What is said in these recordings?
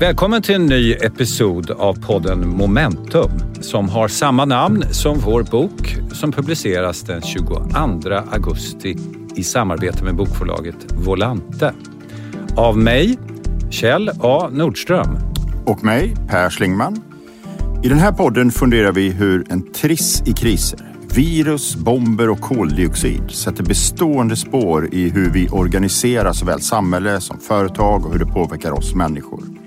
Välkommen till en ny episod av podden Momentum som har samma namn som vår bok som publiceras den 22 augusti i samarbete med bokförlaget Volante. Av mig, Kjell A Nordström. Och mig, Per Schlingman. I den här podden funderar vi hur en triss i kriser, virus, bomber och koldioxid sätter bestående spår i hur vi organiserar såväl samhälle som företag och hur det påverkar oss människor.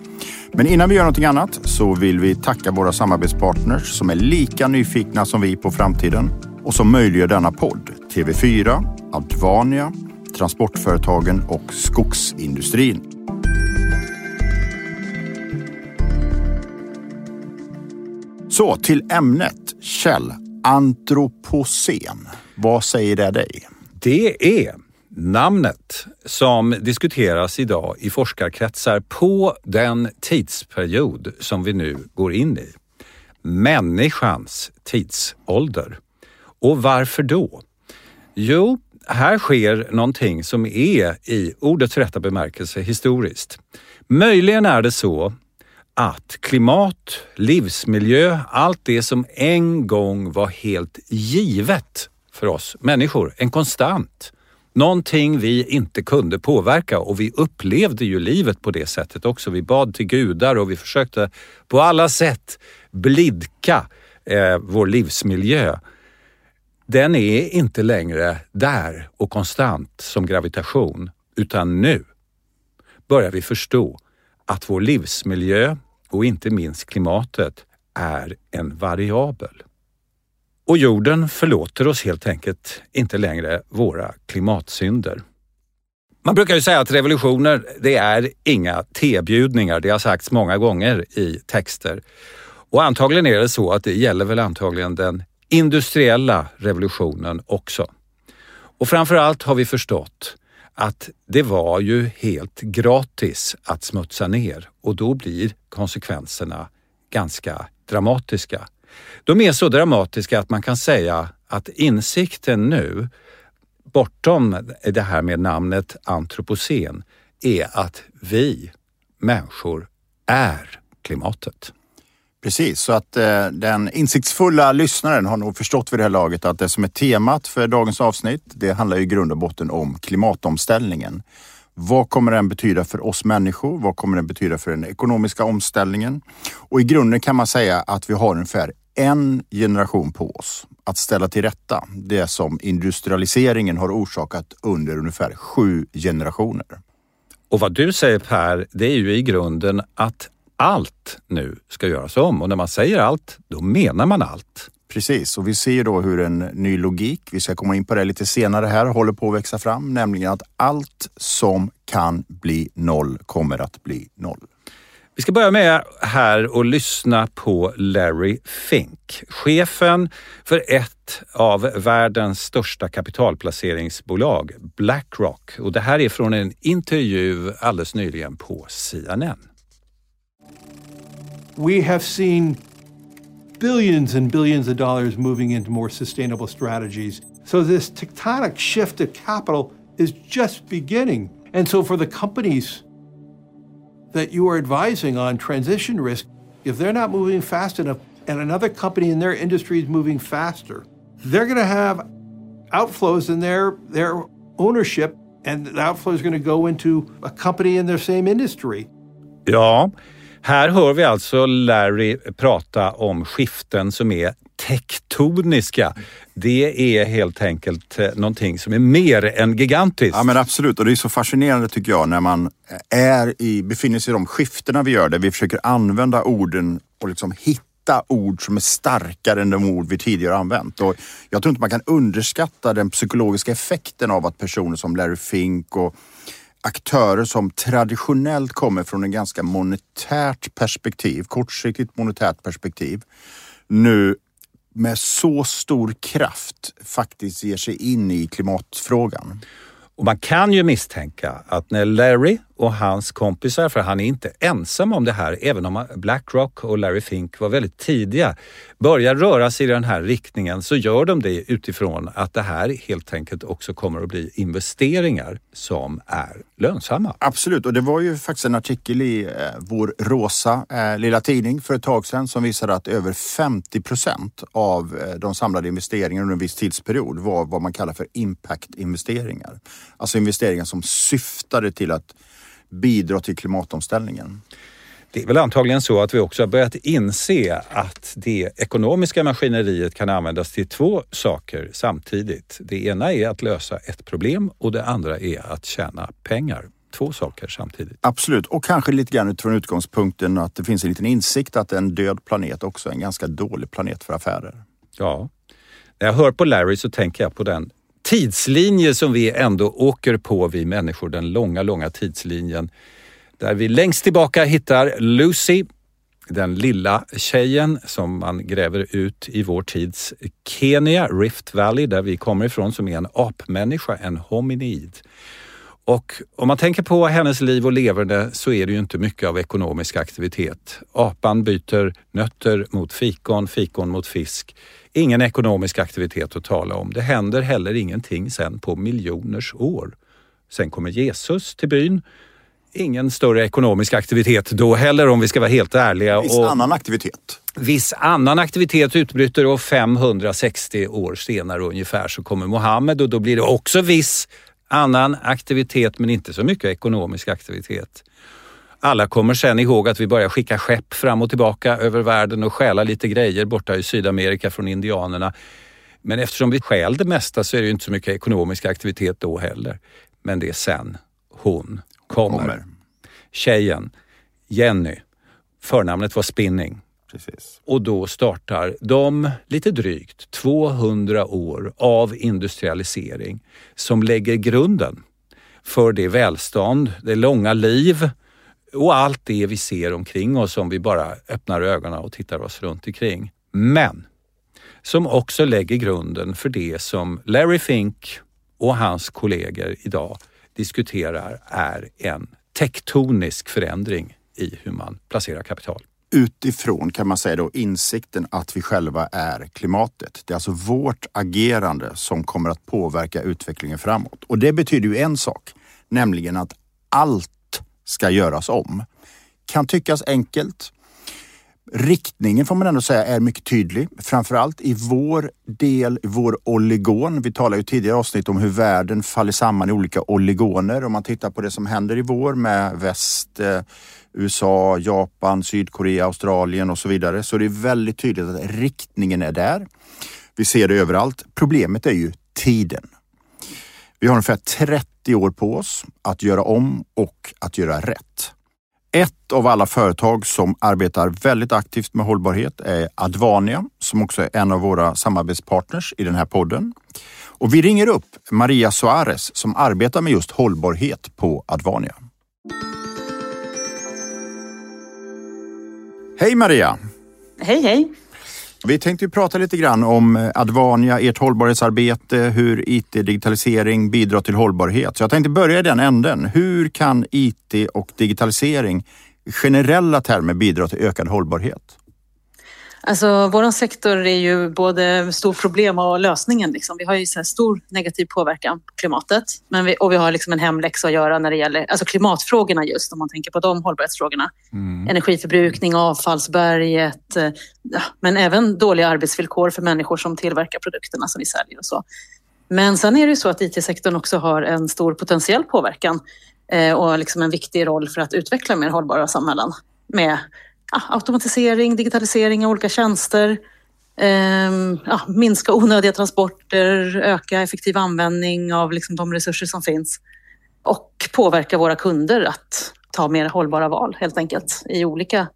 Men innan vi gör någonting annat så vill vi tacka våra samarbetspartners som är lika nyfikna som vi på framtiden och som möjliggör denna podd. TV4, Advania, Transportföretagen och Skogsindustrin. Så till ämnet. Kjell, antropocen. Vad säger det dig? Det är namnet som diskuteras idag i forskarkretsar på den tidsperiod som vi nu går in i. Människans tidsålder. Och varför då? Jo, här sker någonting som är i ordets rätta bemärkelse historiskt. Möjligen är det så att klimat, livsmiljö, allt det som en gång var helt givet för oss människor, en konstant, någonting vi inte kunde påverka och vi upplevde ju livet på det sättet också. Vi bad till gudar och vi försökte på alla sätt blidka eh, vår livsmiljö. Den är inte längre där och konstant som gravitation, utan nu börjar vi förstå att vår livsmiljö och inte minst klimatet är en variabel. Och jorden förlåter oss helt enkelt inte längre våra klimatsynder. Man brukar ju säga att revolutioner, det är inga tebjudningar. Det har sagts många gånger i texter. Och antagligen är det så att det gäller väl antagligen den industriella revolutionen också. Och framför allt har vi förstått att det var ju helt gratis att smutsa ner och då blir konsekvenserna ganska dramatiska. De är så dramatiska att man kan säga att insikten nu, bortom det här med namnet antropocen, är att vi människor är klimatet. Precis, så att eh, den insiktsfulla lyssnaren har nog förstått vid det här laget att det som är temat för dagens avsnitt, det handlar i grund och botten om klimatomställningen. Vad kommer den betyda för oss människor? Vad kommer den betyda för den ekonomiska omställningen? Och i grunden kan man säga att vi har ungefär en generation på oss att ställa till rätta det som industrialiseringen har orsakat under ungefär sju generationer. Och vad du säger Per, det är ju i grunden att allt nu ska göras om och när man säger allt, då menar man allt. Precis, och vi ser då hur en ny logik, vi ska komma in på det lite senare här, håller på att växa fram, nämligen att allt som kan bli noll kommer att bli noll. Vi ska börja med här och lyssna på Larry Fink, chefen för ett av världens största kapitalplaceringsbolag, Blackrock. Och det här är från en intervju alldeles nyligen på CNN. We have seen billions and billions of dollars moving into more sustainable strategies. So this tectonic shift of capital is just beginning. And so for the companies that you are advising on transition risk, if they're not moving fast enough and another company in their industry is moving faster, they're going to have outflows in their, their ownership and the outflow is going to go into a company in their same industry. Ja, här hör vi alltså Larry prata om skiften som är tektoniska. Det är helt enkelt eh, någonting som är mer än gigantiskt. Ja men absolut och det är så fascinerande tycker jag när man är i, befinner sig i de skiftena vi gör där vi försöker använda orden och liksom hitta ord som är starkare än de ord vi tidigare använt. Och jag tror inte man kan underskatta den psykologiska effekten av att personer som Larry Fink och aktörer som traditionellt kommer från en ganska monetärt perspektiv, kortsiktigt monetärt perspektiv, nu med så stor kraft faktiskt ger sig in i klimatfrågan. Och man kan ju misstänka att när Larry och hans kompisar, för han är inte ensam om det här, även om Blackrock och Larry Fink var väldigt tidiga, börjar röra sig i den här riktningen så gör de det utifrån att det här helt enkelt också kommer att bli investeringar som är lönsamma. Absolut, och det var ju faktiskt en artikel i eh, vår rosa eh, lilla tidning för ett tag sedan som visade att över 50 procent av eh, de samlade investeringarna under en viss tidsperiod var vad man kallar för impact-investeringar. Alltså investeringar som syftade till att bidra till klimatomställningen. Det är väl antagligen så att vi också har börjat inse att det ekonomiska maskineriet kan användas till två saker samtidigt. Det ena är att lösa ett problem och det andra är att tjäna pengar. Två saker samtidigt. Absolut, och kanske lite grann utifrån utgångspunkten att det finns en liten insikt att en död planet också är en ganska dålig planet för affärer. Ja. När jag hör på Larry så tänker jag på den tidslinje som vi ändå åker på, vi människor, den långa, långa tidslinjen. Där vi längst tillbaka hittar Lucy, den lilla tjejen som man gräver ut i vår tids Kenya, Rift Valley, där vi kommer ifrån, som är en apmänniska, en hominid. Och om man tänker på hennes liv och leverne så är det ju inte mycket av ekonomisk aktivitet. Apan byter nötter mot fikon, fikon mot fisk. Ingen ekonomisk aktivitet att tala om. Det händer heller ingenting sen på miljoners år. Sen kommer Jesus till byn. Ingen större ekonomisk aktivitet då heller om vi ska vara helt ärliga. Viss och annan aktivitet. Viss annan aktivitet utbryter och 560 år senare ungefär så kommer Mohammed och då blir det också viss annan aktivitet men inte så mycket ekonomisk aktivitet. Alla kommer sen ihåg att vi börjar skicka skepp fram och tillbaka över världen och stjäla lite grejer borta i Sydamerika från indianerna. Men eftersom vi stjäl det mesta så är det inte så mycket ekonomisk aktivitet då heller. Men det är sen hon kommer. kommer. Tjejen, Jenny, förnamnet var Spinning. Precis. Och då startar de lite drygt 200 år av industrialisering som lägger grunden för det välstånd, det långa liv och allt det vi ser omkring oss om vi bara öppnar ögonen och tittar oss runt omkring. Men som också lägger grunden för det som Larry Fink och hans kollegor idag diskuterar är en tektonisk förändring i hur man placerar kapital utifrån kan man säga då insikten att vi själva är klimatet. Det är alltså vårt agerande som kommer att påverka utvecklingen framåt. Och det betyder ju en sak, nämligen att allt ska göras om. Kan tyckas enkelt. Riktningen får man ändå säga är mycket tydlig. Framförallt i vår del, vår oligon. Vi talade ju tidigare avsnitt om hur världen faller samman i olika oligoner. Om man tittar på det som händer i vår med väst, eh, USA, Japan, Sydkorea, Australien och så vidare. Så det är väldigt tydligt att riktningen är där. Vi ser det överallt. Problemet är ju tiden. Vi har ungefär 30 år på oss att göra om och att göra rätt. Ett av alla företag som arbetar väldigt aktivt med hållbarhet är Advania som också är en av våra samarbetspartners i den här podden. Och vi ringer upp Maria Suarez som arbetar med just hållbarhet på Advania. Hej Maria! Hej hej! Vi tänkte prata lite grann om eh, Advania, ert hållbarhetsarbete, hur IT-digitalisering bidrar till hållbarhet. Så jag tänkte börja i den änden. Hur kan IT och digitalisering i generella termer bidra till ökad hållbarhet? Alltså, vår sektor är ju både stort problem och lösningen. Liksom. Vi har ju så stor negativ påverkan på klimatet men vi, och vi har liksom en hemläxa att göra när det gäller alltså klimatfrågorna just om man tänker på de hållbarhetsfrågorna. Mm. Energiförbrukning, avfallsberget eh, ja, men även dåliga arbetsvillkor för människor som tillverkar produkterna som vi säljer och så. Men sen är det ju så att IT-sektorn också har en stor potentiell påverkan eh, och liksom en viktig roll för att utveckla mer hållbara samhällen med ja, automatisering, digitalisering av olika tjänster, eh, ja, minska onödiga transporter, öka effektiv användning av liksom de resurser som finns och påverka våra kunder att ta mer hållbara val helt enkelt i olika,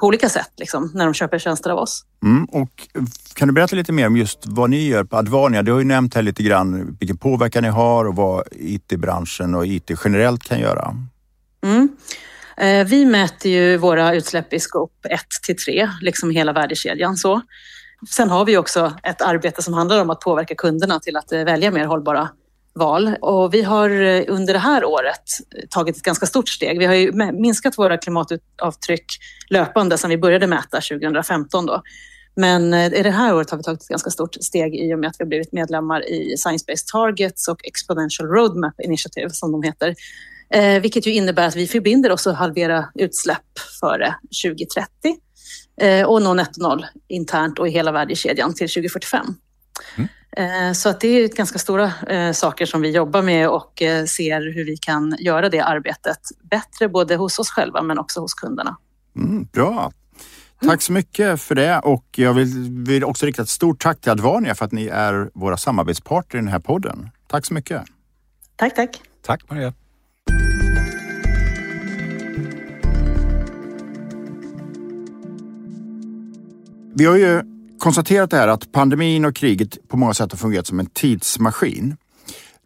på olika sätt liksom, när de köper tjänster av oss. Mm, och kan du berätta lite mer om just vad ni gör på Advania? Du har ju nämnt här lite grann vilken påverkan ni har och vad IT-branschen och IT generellt kan göra. Mm. Eh, vi mäter ju våra utsläpp i scope 1 till 3, liksom hela värdekedjan. Så. Sen har vi också ett arbete som handlar om att påverka kunderna till att eh, välja mer hållbara val. Och vi har eh, under det här året tagit ett ganska stort steg. Vi har ju minskat våra klimatavtryck löpande sedan vi började mäta 2015. Då. Men i det här året har vi tagit ett ganska stort steg i och med att vi har blivit medlemmar i Science Based Targets och Exponential Roadmap Initiative som de heter. Eh, vilket ju innebär att vi förbinder oss att halvera utsläpp före 2030 eh, och nå netto noll internt och i hela värdekedjan till 2045. Mm. Eh, så att det är ganska stora eh, saker som vi jobbar med och eh, ser hur vi kan göra det arbetet bättre både hos oss själva men också hos kunderna. Mm, bra. Tack så mycket för det och jag vill, vill också rikta ett stort tack till Advania för att ni är våra samarbetspartner i den här podden. Tack så mycket. Tack, tack. Tack Maria. Vi har ju konstaterat det här att pandemin och kriget på många sätt har fungerat som en tidsmaskin.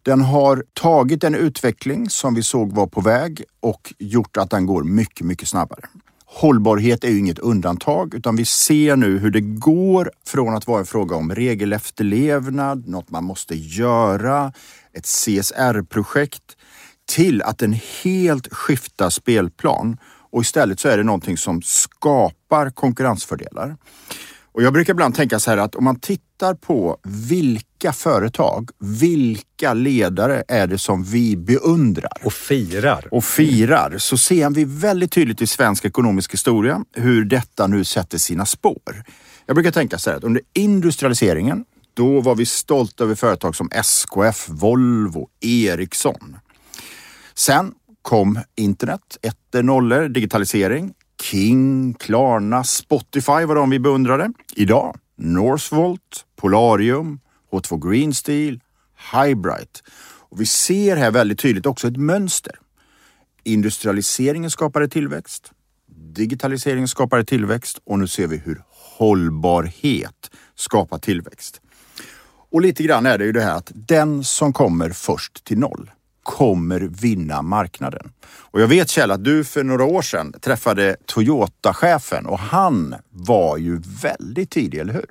Den har tagit en utveckling som vi såg var på väg och gjort att den går mycket, mycket snabbare. Hållbarhet är ju inget undantag utan vi ser nu hur det går från att vara en fråga om regelefterlevnad, något man måste göra, ett CSR-projekt till att den helt skiftar spelplan och istället så är det någonting som skapar konkurrensfördelar. Och jag brukar ibland tänka så här att om man tittar på vilka företag, vilka ledare är det som vi beundrar? Och firar. Och firar. Så ser vi väldigt tydligt i svensk ekonomisk historia hur detta nu sätter sina spår. Jag brukar tänka så här att under industrialiseringen, då var vi stolta över företag som SKF, Volvo, Ericsson. Sen kom internet, ettor, nollor, digitalisering. King, Klarna, Spotify var de vi beundrade. Idag Northvolt, Polarium, H2 Green Steel, Hybrite. Och vi ser här väldigt tydligt också ett mönster. Industrialiseringen skapade tillväxt. Digitaliseringen skapade tillväxt och nu ser vi hur hållbarhet skapar tillväxt. Och lite grann är det ju det här att den som kommer först till noll kommer vinna marknaden. Och jag vet Kjell att du för några år sedan träffade Toyota-chefen och han var ju väldigt tidig, eller hur?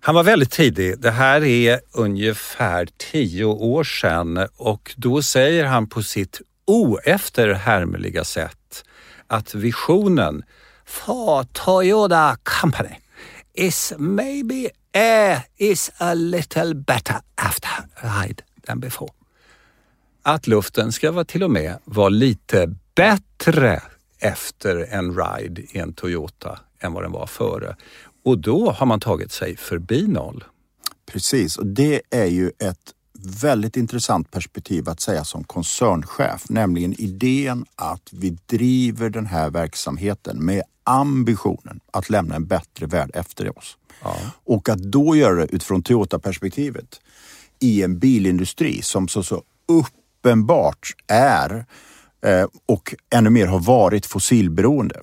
Han var väldigt tidig. Det här är ungefär tio år sedan och då säger han på sitt oefterhärmliga sätt att visionen för Toyota Company is maybe air is a little better after ride than before att luften ska vara till och med vara lite bättre efter en ride i en Toyota än vad den var före. Och då har man tagit sig förbi noll. Precis, och det är ju ett väldigt intressant perspektiv att säga som koncernchef, nämligen idén att vi driver den här verksamheten med ambitionen att lämna en bättre värld efter oss. Ja. Och att då göra det utifrån Toyota-perspektivet i en bilindustri som så, så upp uppenbart är eh, och ännu mer har varit fossilberoende.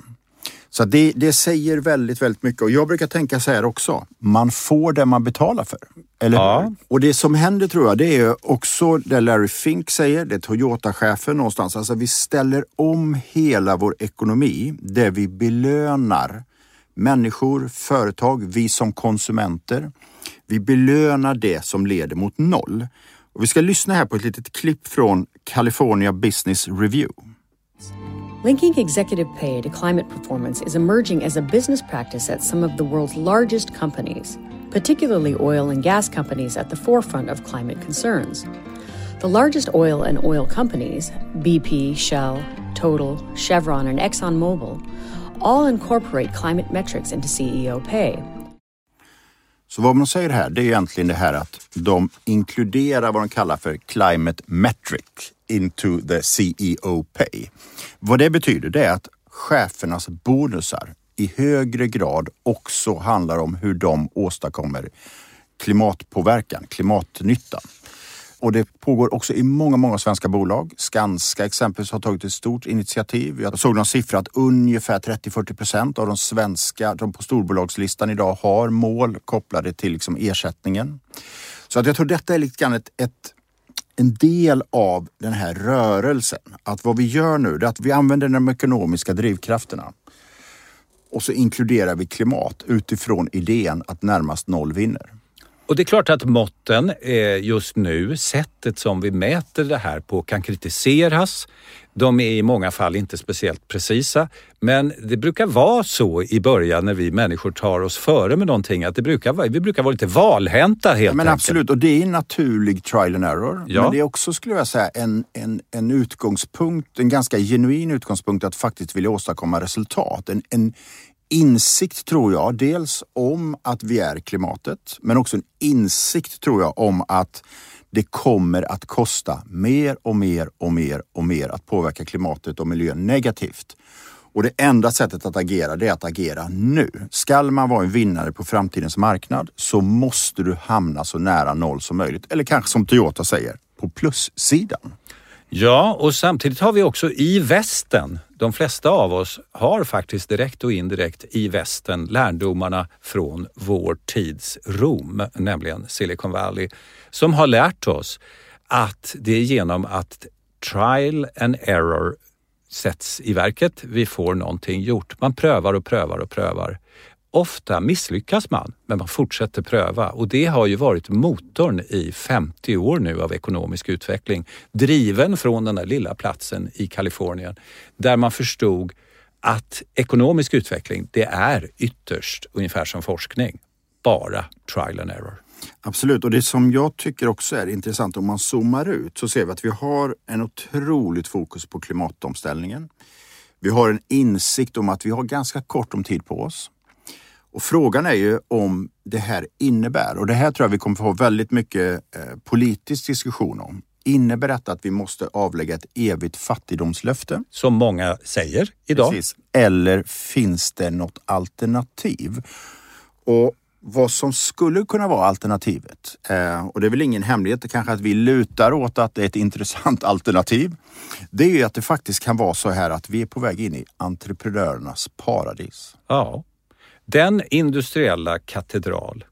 Så det, det säger väldigt, väldigt mycket och jag brukar tänka så här också. Man får det man betalar för. Eller ja. Och det som händer tror jag, det är också det Larry Fink säger, det är Toyota-chefen någonstans. Alltså vi ställer om hela vår ekonomi där vi belönar människor, företag, vi som konsumenter. Vi belönar det som leder mot noll. Och vi ska lyssna här på ett litet klipp från California Business Review. Linking executive pay to climate performance is emerging as a business practice at some of the world's largest companies, particularly oil and gas companies at the forefront of climate concerns. The largest oil and oil companies, BP, Shell, Total, Chevron, and ExxonMobil, all incorporate climate metrics into CEO pay. Så vad man säger här, det är egentligen det här att de inkluderar vad de kallar för climate metric into the CEO pay. Vad det betyder det är att chefernas bonusar i högre grad också handlar om hur de åstadkommer klimatpåverkan, klimatnytta. Och det pågår också i många, många svenska bolag. Skanska exempelvis har tagit ett stort initiativ. Jag såg någon siffra att ungefär 30-40 procent av de svenska, de på storbolagslistan idag har mål kopplade till liksom ersättningen. Så att jag tror detta är lite grann ett, ett en del av den här rörelsen. Att vad vi gör nu är att vi använder de ekonomiska drivkrafterna och så inkluderar vi klimat utifrån idén att närmast noll vinner. Och det är klart att måtten just nu, sättet som vi mäter det här på kan kritiseras. De är i många fall inte speciellt precisa. Men det brukar vara så i början när vi människor tar oss före med någonting att det brukar vi brukar vara lite valhänta helt ja, men enkelt. Absolut, och det är en naturlig trial and error. Ja. Men det är också, skulle jag säga, en, en, en utgångspunkt, en ganska genuin utgångspunkt att faktiskt vilja åstadkomma resultat. En, en insikt tror jag, dels om att vi är klimatet, men också en insikt tror jag om att det kommer att kosta mer och mer och mer och mer att påverka klimatet och miljön negativt. Och det enda sättet att agera, det är att agera nu. Skall man vara en vinnare på framtidens marknad så måste du hamna så nära noll som möjligt. Eller kanske som Toyota säger, på plussidan. Ja, och samtidigt har vi också i västen, de flesta av oss har faktiskt direkt och indirekt i västen lärdomarna från vår tids Rom, nämligen Silicon Valley, som har lärt oss att det är genom att trial and error sätts i verket vi får någonting gjort. Man prövar och prövar och prövar. Ofta misslyckas man, men man fortsätter pröva och det har ju varit motorn i 50 år nu av ekonomisk utveckling. Driven från den där lilla platsen i Kalifornien där man förstod att ekonomisk utveckling, det är ytterst ungefär som forskning. Bara trial and error. Absolut, och det som jag tycker också är intressant om man zoomar ut så ser vi att vi har en otroligt fokus på klimatomställningen. Vi har en insikt om att vi har ganska kort om tid på oss. Och frågan är ju om det här innebär, och det här tror jag vi kommer få väldigt mycket eh, politisk diskussion om. Innebär detta att vi måste avlägga ett evigt fattigdomslöfte? Som många säger idag. Precis. Eller finns det något alternativ? Och vad som skulle kunna vara alternativet, eh, och det är väl ingen hemlighet kanske att vi lutar åt att det är ett intressant alternativ. Det är ju att det faktiskt kan vara så här att vi är på väg in i entreprenörernas paradis. Ja. Den industriella katedral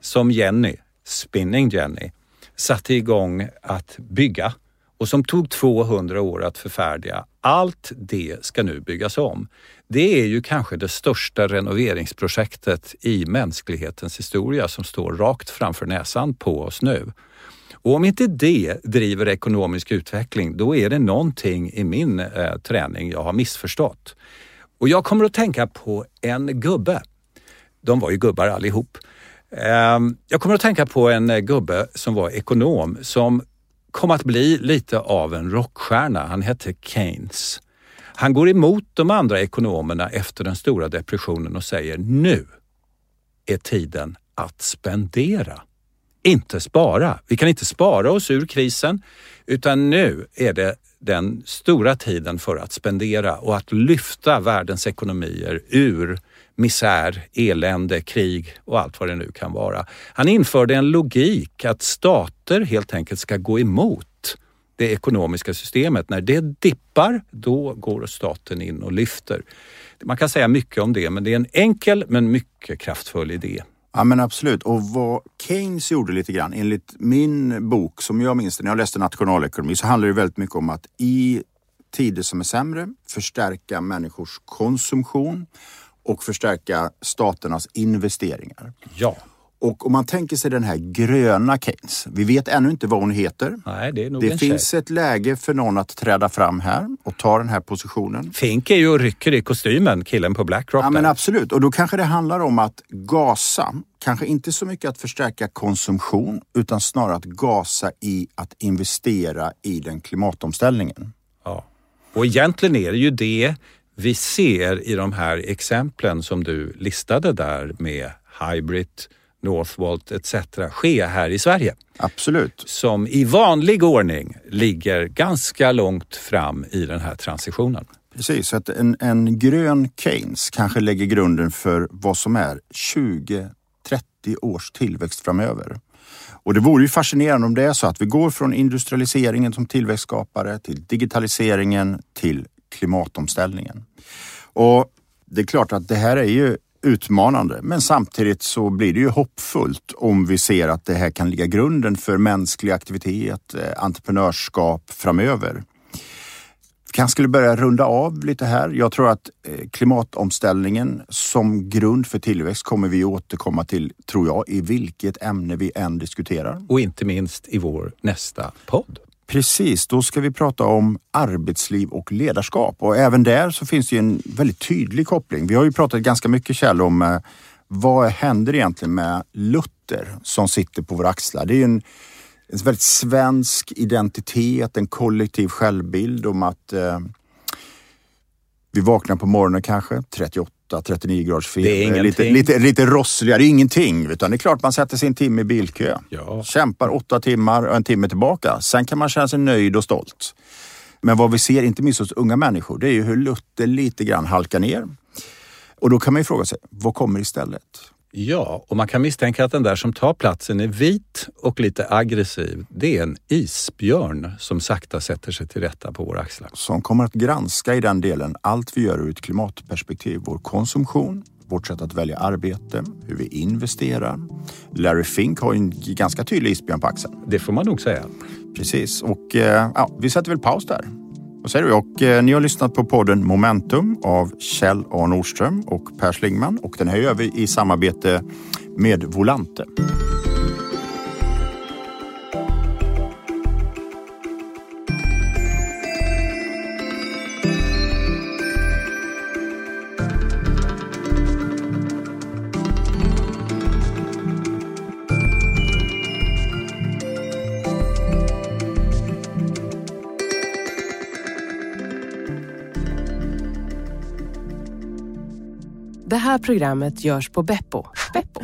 som Jenny, Spinning Jenny, satte igång att bygga och som tog 200 år att förfärdiga. Allt det ska nu byggas om. Det är ju kanske det största renoveringsprojektet i mänsklighetens historia som står rakt framför näsan på oss nu. Och om inte det driver ekonomisk utveckling, då är det någonting i min eh, träning jag har missförstått. Och jag kommer att tänka på en gubbe. De var ju gubbar allihop. Ehm, jag kommer att tänka på en eh, gubbe som var ekonom som kom att bli lite av en rockstjärna. Han hette Keynes. Han går emot de andra ekonomerna efter den stora depressionen och säger nu är tiden att spendera. Inte spara. Vi kan inte spara oss ur krisen utan nu är det den stora tiden för att spendera och att lyfta världens ekonomier ur misär, elände, krig och allt vad det nu kan vara. Han införde en logik att stater helt enkelt ska gå emot det ekonomiska systemet. När det dippar, då går staten in och lyfter. Man kan säga mycket om det, men det är en enkel men mycket kraftfull idé. Ja men absolut. Och vad Keynes gjorde lite grann, enligt min bok som jag minns det när jag läste nationalekonomi, så handlar det väldigt mycket om att i tider som är sämre förstärka människors konsumtion och förstärka staternas investeringar. Ja. Och om man tänker sig den här gröna Keynes. Vi vet ännu inte vad hon heter. Nej, det är nog det en finns tjej. ett läge för någon att träda fram här och ta den här positionen. Fink är ju och rycker i kostymen, killen på Blackrock. Ja, men absolut. Och då kanske det handlar om att gasa. Kanske inte så mycket att förstärka konsumtion utan snarare att gasa i att investera i den klimatomställningen. Ja. Och egentligen är det ju det vi ser i de här exemplen som du listade där med Hybrid, Northvolt etc. ske här i Sverige. Absolut. Som i vanlig ordning ligger ganska långt fram i den här transitionen. Precis, att en, en grön Keynes kanske lägger grunden för vad som är 20-30 års tillväxt framöver. Och det vore ju fascinerande om det är så att vi går från industrialiseringen som tillväxtskapare till digitaliseringen till klimatomställningen. Och det är klart att det här är ju utmanande. Men samtidigt så blir det ju hoppfullt om vi ser att det här kan ligga grunden för mänsklig aktivitet, eh, entreprenörskap framöver. Vi kanske skulle börja runda av lite här. Jag tror att eh, klimatomställningen som grund för tillväxt kommer vi återkomma till, tror jag, i vilket ämne vi än diskuterar. Och inte minst i vår nästa podd. Precis, då ska vi prata om arbetsliv och ledarskap och även där så finns det en väldigt tydlig koppling. Vi har ju pratat ganska mycket Kjell om eh, vad händer egentligen med Luther som sitter på våra axlar? Det är en en väldigt svensk identitet, en kollektiv självbild om att eh, vi vaknar på morgonen kanske 38 39 graders feber. Lite, lite, lite rossliga, det är ingenting. Utan det är klart man sätter sin timme i bilkö. Ja. Kämpar åtta timmar och en timme tillbaka. Sen kan man känna sig nöjd och stolt. Men vad vi ser, inte minst hos unga människor, det är ju hur Luther lite grann halkar ner. Och då kan man ju fråga sig, vad kommer istället? Ja, och man kan misstänka att den där som tar platsen är vit och lite aggressiv. Det är en isbjörn som sakta sätter sig till rätta på våra axlar. Som kommer att granska i den delen allt vi gör ur ett klimatperspektiv. Vår konsumtion, vårt sätt att välja arbete, hur vi investerar. Larry Fink har en ganska tydlig isbjörn på axeln. Det får man nog säga. Precis, och eh, ja, vi sätter väl paus där. Vad säger du? Och, eh, ni har lyssnat på podden Momentum av Kjell A Nordström och Per Slingman och den här gör vi i samarbete med Volante. Här programmet görs på Beppo. Beppo.